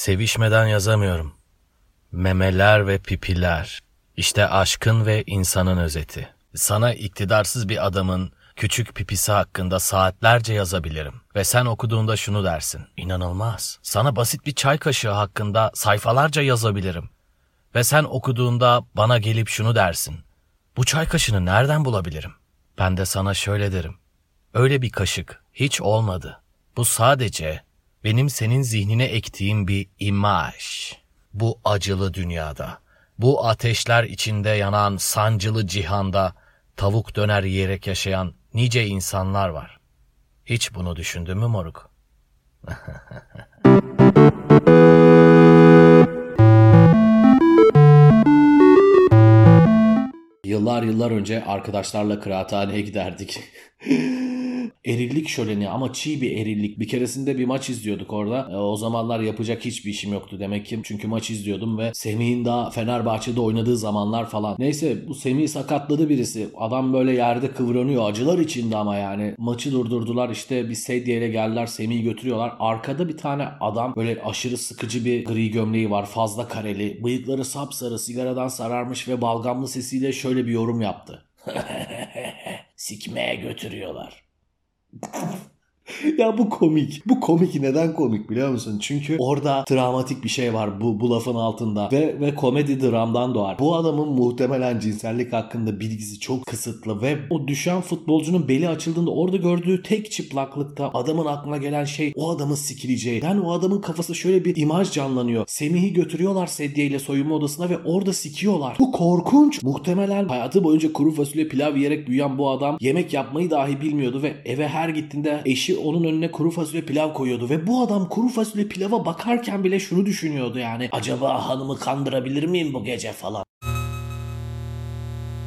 Sevişmeden yazamıyorum. Memeler ve pipiler. İşte aşkın ve insanın özeti. Sana iktidarsız bir adamın küçük pipisi hakkında saatlerce yazabilirim. Ve sen okuduğunda şunu dersin. İnanılmaz. Sana basit bir çay kaşığı hakkında sayfalarca yazabilirim. Ve sen okuduğunda bana gelip şunu dersin. Bu çay kaşığını nereden bulabilirim? Ben de sana şöyle derim. Öyle bir kaşık hiç olmadı. Bu sadece benim senin zihnine ektiğim bir imaj. Bu acılı dünyada, bu ateşler içinde yanan sancılı cihanda tavuk döner yiyerek yaşayan nice insanlar var. Hiç bunu düşündün mü moruk? Yıllar yıllar önce arkadaşlarla kıraathaneye giderdik. erillik şöleni ama çiğ bir erillik. Bir keresinde bir maç izliyorduk orada. E, o zamanlar yapacak hiçbir işim yoktu demek ki. Çünkü maç izliyordum ve Semih'in daha Fenerbahçe'de oynadığı zamanlar falan. Neyse bu Semih sakatladı birisi. Adam böyle yerde kıvranıyor. Acılar içinde ama yani. Maçı durdurdular işte bir sedyeyle geldiler Semih'i götürüyorlar. Arkada bir tane adam böyle aşırı sıkıcı bir gri gömleği var. Fazla kareli. Bıyıkları sapsarı sigaradan sararmış ve balgamlı sesiyle şöyle bir yorum yaptı. Sikmeye götürüyorlar. Thank you. ya bu komik. Bu komik neden komik biliyor musun? Çünkü orada travmatik bir şey var bu, bu lafın altında ve, ve komedi dramdan doğar. Bu adamın muhtemelen cinsellik hakkında bilgisi çok kısıtlı ve o düşen futbolcunun beli açıldığında orada gördüğü tek çıplaklıkta adamın aklına gelen şey o adamın sikileceği. Yani o adamın kafası şöyle bir imaj canlanıyor. Semih'i götürüyorlar sedyeyle soyunma odasına ve orada sikiyorlar. Bu korkunç. Muhtemelen hayatı boyunca kuru fasulye pilav yiyerek büyüyen bu adam yemek yapmayı dahi bilmiyordu ve eve her gittiğinde eşi onun önüne kuru fasulye pilav koyuyordu ve bu adam kuru fasulye pilava bakarken bile şunu düşünüyordu yani acaba hanımı kandırabilir miyim bu gece falan.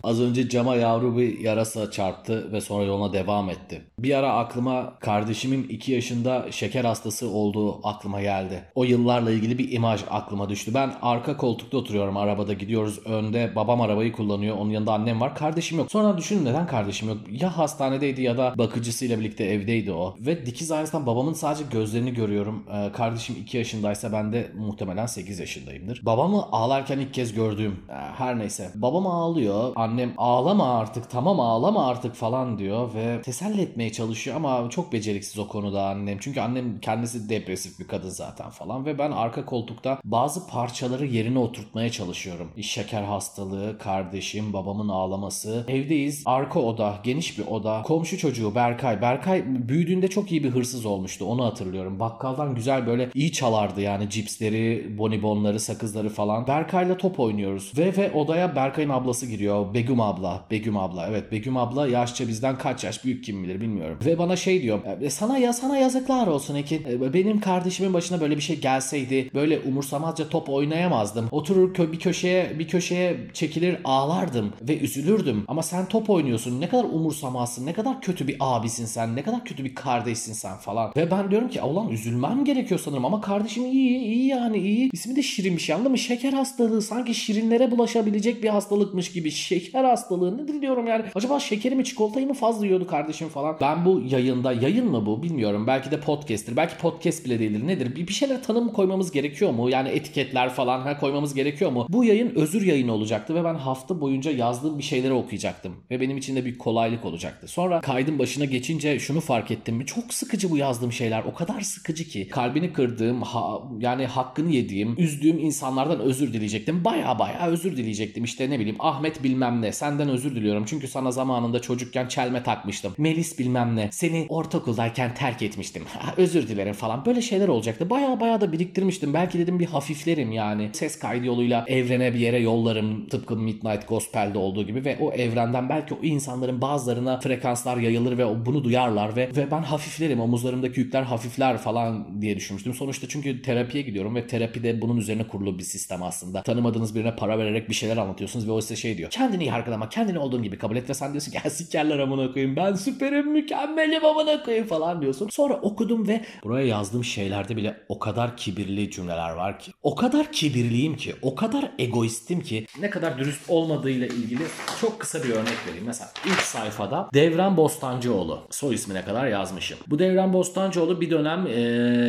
Az önce cama yavru bir yarasa çarptı ve sonra yoluna devam etti. Bir ara aklıma kardeşimin 2 yaşında şeker hastası olduğu aklıma geldi. O yıllarla ilgili bir imaj aklıma düştü. Ben arka koltukta oturuyorum arabada gidiyoruz. Önde babam arabayı kullanıyor. Onun yanında annem var. Kardeşim yok. Sonra düşünün neden kardeşim yok? Ya hastanedeydi ya da bakıcısıyla birlikte evdeydi o. Ve dikiz aynasından babamın sadece gözlerini görüyorum. Ee, kardeşim 2 yaşındaysa ben de muhtemelen 8 yaşındayımdır. Babamı ağlarken ilk kez gördüğüm e, her neyse. Babam ağlıyor. Annem annem ağlama artık tamam ağlama artık falan diyor ve teselli etmeye çalışıyor ama çok beceriksiz o konuda annem. Çünkü annem kendisi depresif bir kadın zaten falan ve ben arka koltukta bazı parçaları yerine oturtmaya çalışıyorum. Şeker hastalığı, kardeşim, babamın ağlaması. Evdeyiz. Arka oda, geniş bir oda. Komşu çocuğu Berkay. Berkay büyüdüğünde çok iyi bir hırsız olmuştu. Onu hatırlıyorum. Bakkaldan güzel böyle iyi çalardı yani cipsleri, bonibonları, sakızları falan. Berkay'la top oynuyoruz. Ve ve odaya Berkay'ın ablası giriyor. Begüm abla. Begüm abla. Evet Begüm abla yaşça bizden kaç yaş büyük kim bilir bilmiyorum. Ve bana şey diyor. E, sana ya sana yazıklar olsun Ekin. E, benim kardeşimin başına böyle bir şey gelseydi böyle umursamazca top oynayamazdım. Oturur kö bir köşeye bir köşeye çekilir ağlardım ve üzülürdüm. Ama sen top oynuyorsun. Ne kadar umursamazsın. Ne kadar kötü bir abisin sen. Ne kadar kötü bir kardeşsin sen falan. Ve ben diyorum ki ulan üzülmem gerekiyor sanırım ama kardeşim iyi iyi yani iyi. İsmi de Şirinmiş anladın mı? Şeker hastalığı sanki şirinlere bulaşabilecek bir hastalıkmış gibi. Şeker hastalığı nedir diyorum yani. Acaba şekeri mi çikolatayı mı fazla yiyordu kardeşim falan. Ben bu yayında yayın mı bu bilmiyorum. Belki de podcast'tir. Belki podcast bile değildir. Nedir? Bir, bir şeyler tanım koymamız gerekiyor mu? Yani etiketler falan ha, koymamız gerekiyor mu? Bu yayın özür yayını olacaktı ve ben hafta boyunca yazdığım bir şeyleri okuyacaktım. Ve benim için de bir kolaylık olacaktı. Sonra kaydın başına geçince şunu fark ettim. Çok sıkıcı bu yazdığım şeyler. O kadar sıkıcı ki. Kalbini kırdığım, ha, yani hakkını yediğim, üzdüğüm insanlardan özür dileyecektim. Baya baya özür dileyecektim. İşte ne bileyim Ahmet bilmem ne senden özür diliyorum. Çünkü sana zamanında çocukken çelme takmıştım. Melis bilmem ne. Seni ortaokuldayken terk etmiştim. özür dilerim falan. Böyle şeyler olacaktı. Baya baya da biriktirmiştim. Belki dedim bir hafiflerim yani. Ses kaydı yoluyla evrene bir yere yollarım. Tıpkı Midnight Gospel'de olduğu gibi ve o evrenden belki o insanların bazılarına frekanslar yayılır ve bunu duyarlar ve ve ben hafiflerim. Omuzlarımdaki yükler hafifler falan diye düşünmüştüm. Sonuçta çünkü terapiye gidiyorum ve terapide bunun üzerine kurulu bir sistem aslında. Tanımadığınız birine para vererek bir şeyler anlatıyorsunuz ve o size şey diyor. Kendini ya arkada ama kendini olduğun gibi kabul et ve sen diyorsun ki ya sikerler amına koyayım ben süperim mükemmelim amına koyayım falan diyorsun. Sonra okudum ve buraya yazdığım şeylerde bile o kadar kibirli cümleler var ki. O kadar kibirliyim ki, o kadar egoistim ki ne kadar dürüst olmadığıyla ilgili çok kısa bir örnek vereyim. Mesela ilk sayfada Devran Bostancıoğlu soy ismine kadar yazmışım. Bu Devran Bostancıoğlu bir dönem e,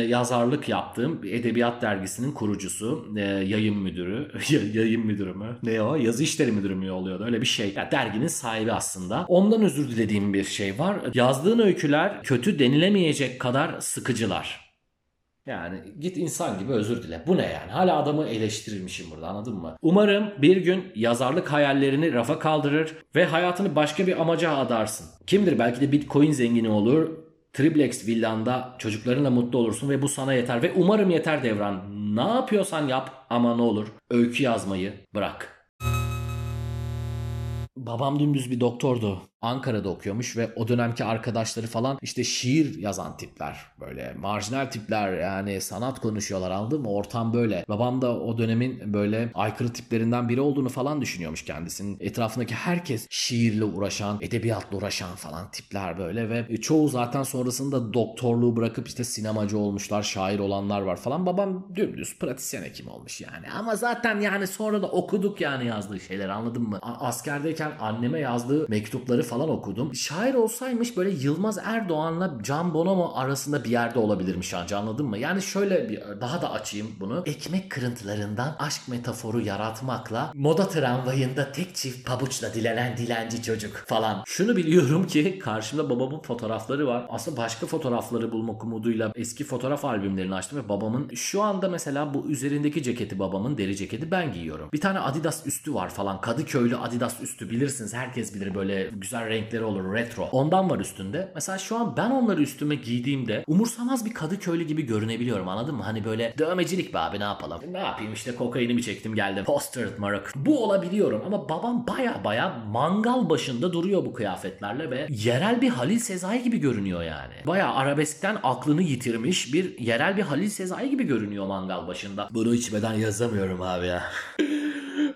yazarlık yaptığım edebiyat dergisinin kurucusu, e, yayın müdürü, yayın müdürü mü? Ne o? Yazı işleri müdürü mü oluyordu? Öyle bir şey. Yani derginin sahibi aslında. Ondan özür dilediğim bir şey var. Yazdığın öyküler kötü denilemeyecek kadar sıkıcılar. Yani git insan gibi özür dile. Bu ne yani? Hala adamı eleştirilmişim burada anladın mı? Umarım bir gün yazarlık hayallerini rafa kaldırır ve hayatını başka bir amaca adarsın. Kimdir belki de bitcoin zengini olur. Triplex villanda çocuklarınla mutlu olursun ve bu sana yeter. Ve umarım yeter Devran. Ne yapıyorsan yap ama ne olur öykü yazmayı bırak. Babam dümdüz bir doktordu. Ankara'da okuyormuş ve o dönemki arkadaşları falan işte şiir yazan tipler. Böyle marjinal tipler yani sanat konuşuyorlar anladın? Ortam böyle. Babam da o dönemin böyle aykırı tiplerinden biri olduğunu falan düşünüyormuş kendisinin. Etrafındaki herkes şiirle uğraşan, edebiyatla uğraşan falan tipler böyle ve çoğu zaten sonrasında doktorluğu bırakıp işte sinemacı olmuşlar, şair olanlar var falan. Babam dümdüz pratisyen hekim olmuş yani. Ama zaten yani sonra da okuduk yani yazdığı şeyler anladın mı? A- askerdeyken anneme yazdığı mektupları falan okudum. Şair olsaymış böyle Yılmaz Erdoğan'la Can Bonomo arasında bir yerde olabilirmiş anca anladın mı? Yani şöyle bir daha da açayım bunu. Ekmek kırıntılarından aşk metaforu yaratmakla moda tramvayında tek çift pabuçla dilenen dilenci çocuk falan. Şunu biliyorum ki karşımda babamın fotoğrafları var. Aslında başka fotoğrafları bulmak umuduyla eski fotoğraf albümlerini açtım ve babamın şu anda mesela bu üzerindeki ceketi babamın deri ceketi ben giyiyorum. Bir tane Adidas üstü var falan. Kadıköylü Adidas üstü bilirsiniz. Herkes bilir böyle güzel renkleri olur retro. Ondan var üstünde. Mesela şu an ben onları üstüme giydiğimde umursamaz bir Kadıköylü gibi görünebiliyorum anladın mı? Hani böyle dövmecilik be abi ne yapalım? Ne yapayım işte kokainimi çektim geldim. Postered marık. Bu olabiliyorum ama babam baya baya mangal başında duruyor bu kıyafetlerle ve yerel bir Halil Sezai gibi görünüyor yani. Baya arabeskten aklını yitirmiş bir yerel bir Halil Sezai gibi görünüyor mangal başında. Bunu içmeden yazamıyorum abi ya.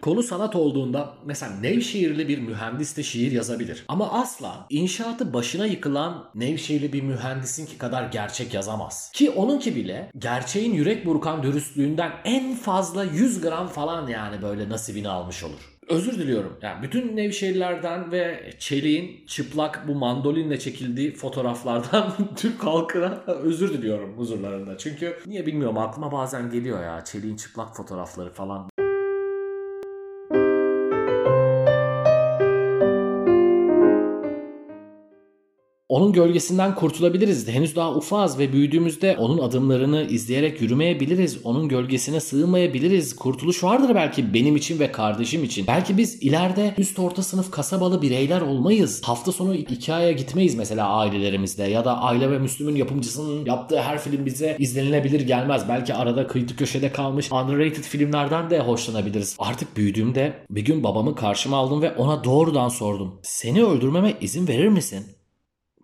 Konu sanat olduğunda mesela Nevşehirli bir mühendis de şiir yazabilir. Ama asla inşaatı başına yıkılan Nevşehirli bir mühendisin ki kadar gerçek yazamaz. Ki onunki bile gerçeğin yürek burkan dürüstlüğünden en fazla 100 gram falan yani böyle nasibini almış olur. Özür diliyorum. Yani bütün Nevşehirlerden ve Çelik'in çıplak bu mandolinle çekildiği fotoğraflardan Türk halkına özür diliyorum huzurlarında. Çünkü niye bilmiyorum aklıma bazen geliyor ya Çelik'in çıplak fotoğrafları falan. Onun gölgesinden kurtulabiliriz. Henüz daha ufaz ve büyüdüğümüzde onun adımlarını izleyerek yürümeyebiliriz. Onun gölgesine sığmayabiliriz. Kurtuluş vardır belki benim için ve kardeşim için. Belki biz ileride üst orta sınıf kasabalı bireyler olmayız. Hafta sonu Ikea'ya gitmeyiz mesela ailelerimizde ya da Aile ve Müslüm'ün yapımcısının yaptığı her film bize izlenilebilir gelmez. Belki arada kıyıda köşede kalmış underrated filmlerden de hoşlanabiliriz. Artık büyüdüğümde bir gün babamı karşıma aldım ve ona doğrudan sordum. Seni öldürmeme izin verir misin?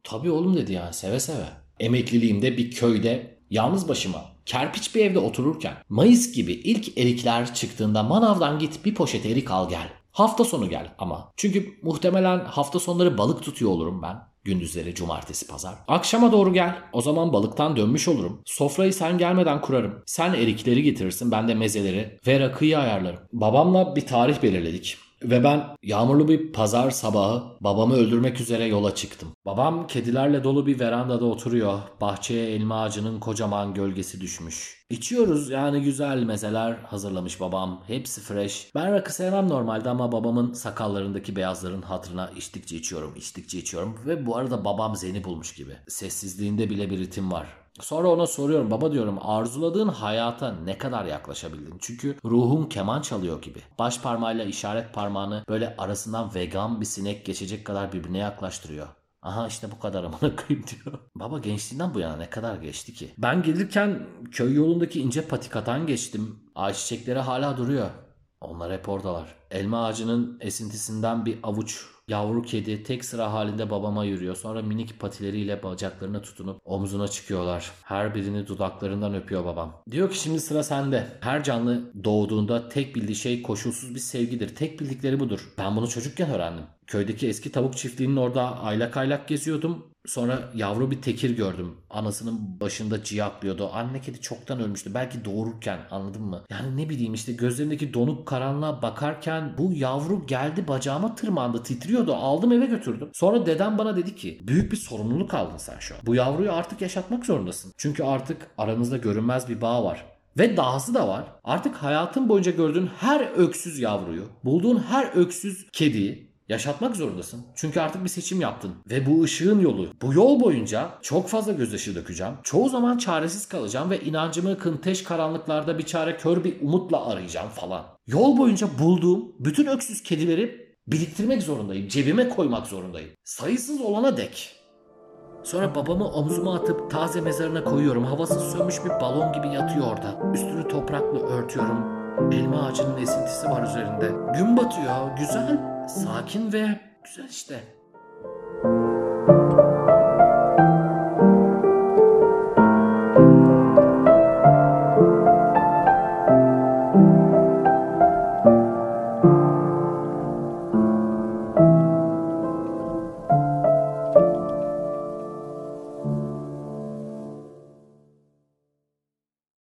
Tabii oğlum dedi ya seve seve. Emekliliğimde bir köyde yalnız başıma kerpiç bir evde otururken Mayıs gibi ilk erikler çıktığında manavdan git bir poşet erik al gel. Hafta sonu gel ama. Çünkü muhtemelen hafta sonları balık tutuyor olurum ben. Gündüzleri cumartesi pazar. Akşama doğru gel. O zaman balıktan dönmüş olurum. Sofrayı sen gelmeden kurarım. Sen erikleri getirirsin ben de mezeleri ve rakıyı ayarlarım. Babamla bir tarih belirledik. Ve ben yağmurlu bir pazar sabahı babamı öldürmek üzere yola çıktım. Babam kedilerle dolu bir verandada oturuyor. Bahçeye elma ağacının kocaman gölgesi düşmüş. İçiyoruz yani güzel mezeler hazırlamış babam. Hepsi fresh. Ben rakı sevmem normalde ama babamın sakallarındaki beyazların hatırına içtikçe içiyorum, içtikçe içiyorum. Ve bu arada babam zeni bulmuş gibi. Sessizliğinde bile bir ritim var. Sonra ona soruyorum baba diyorum arzuladığın hayata ne kadar yaklaşabildin? Çünkü ruhum keman çalıyor gibi. Baş parmağıyla işaret parmağını böyle arasından vegan bir sinek geçecek kadar birbirine yaklaştırıyor. Aha işte bu kadar amına koyayım diyor. Baba gençliğinden bu yana ne kadar geçti ki? Ben gelirken köy yolundaki ince patikadan geçtim. Ayçiçekleri hala duruyor. Onlar hep oradalar. Elma ağacının esintisinden bir avuç yavru kedi tek sıra halinde babama yürüyor. Sonra minik patileriyle bacaklarına tutunup omzuna çıkıyorlar. Her birini dudaklarından öpüyor babam. Diyor ki şimdi sıra sende. Her canlı doğduğunda tek bildiği şey koşulsuz bir sevgidir. Tek bildikleri budur. Ben bunu çocukken öğrendim. Köydeki eski tavuk çiftliğinin orada aylak aylak geziyordum. Sonra yavru bir tekir gördüm. Anasının başında ciyaklıyordu. Anne kedi çoktan ölmüştü. Belki doğururken anladın mı? Yani ne bileyim işte gözlerindeki donuk karanlığa bakarken bu yavru geldi bacağıma tırmandı titriyordu. Aldım eve götürdüm. Sonra dedem bana dedi ki büyük bir sorumluluk aldın sen şu an. Bu yavruyu artık yaşatmak zorundasın. Çünkü artık aranızda görünmez bir bağ var. Ve dahası da var. Artık hayatın boyunca gördüğün her öksüz yavruyu, bulduğun her öksüz kediyi Yaşatmak zorundasın. Çünkü artık bir seçim yaptın. Ve bu ışığın yolu. Bu yol boyunca çok fazla gözyaşı dökeceğim. Çoğu zaman çaresiz kalacağım ve inancımı kınteş karanlıklarda bir çare kör bir umutla arayacağım falan. Yol boyunca bulduğum bütün öksüz kedileri biriktirmek zorundayım. Cebime koymak zorundayım. Sayısız olana dek. Sonra babamı omzuma atıp taze mezarına koyuyorum. Havası sönmüş bir balon gibi yatıyor orada. Üstünü toprakla örtüyorum. Elma ağacının esintisi var üzerinde. Gün batıyor. Güzel, sakin ve güzel işte.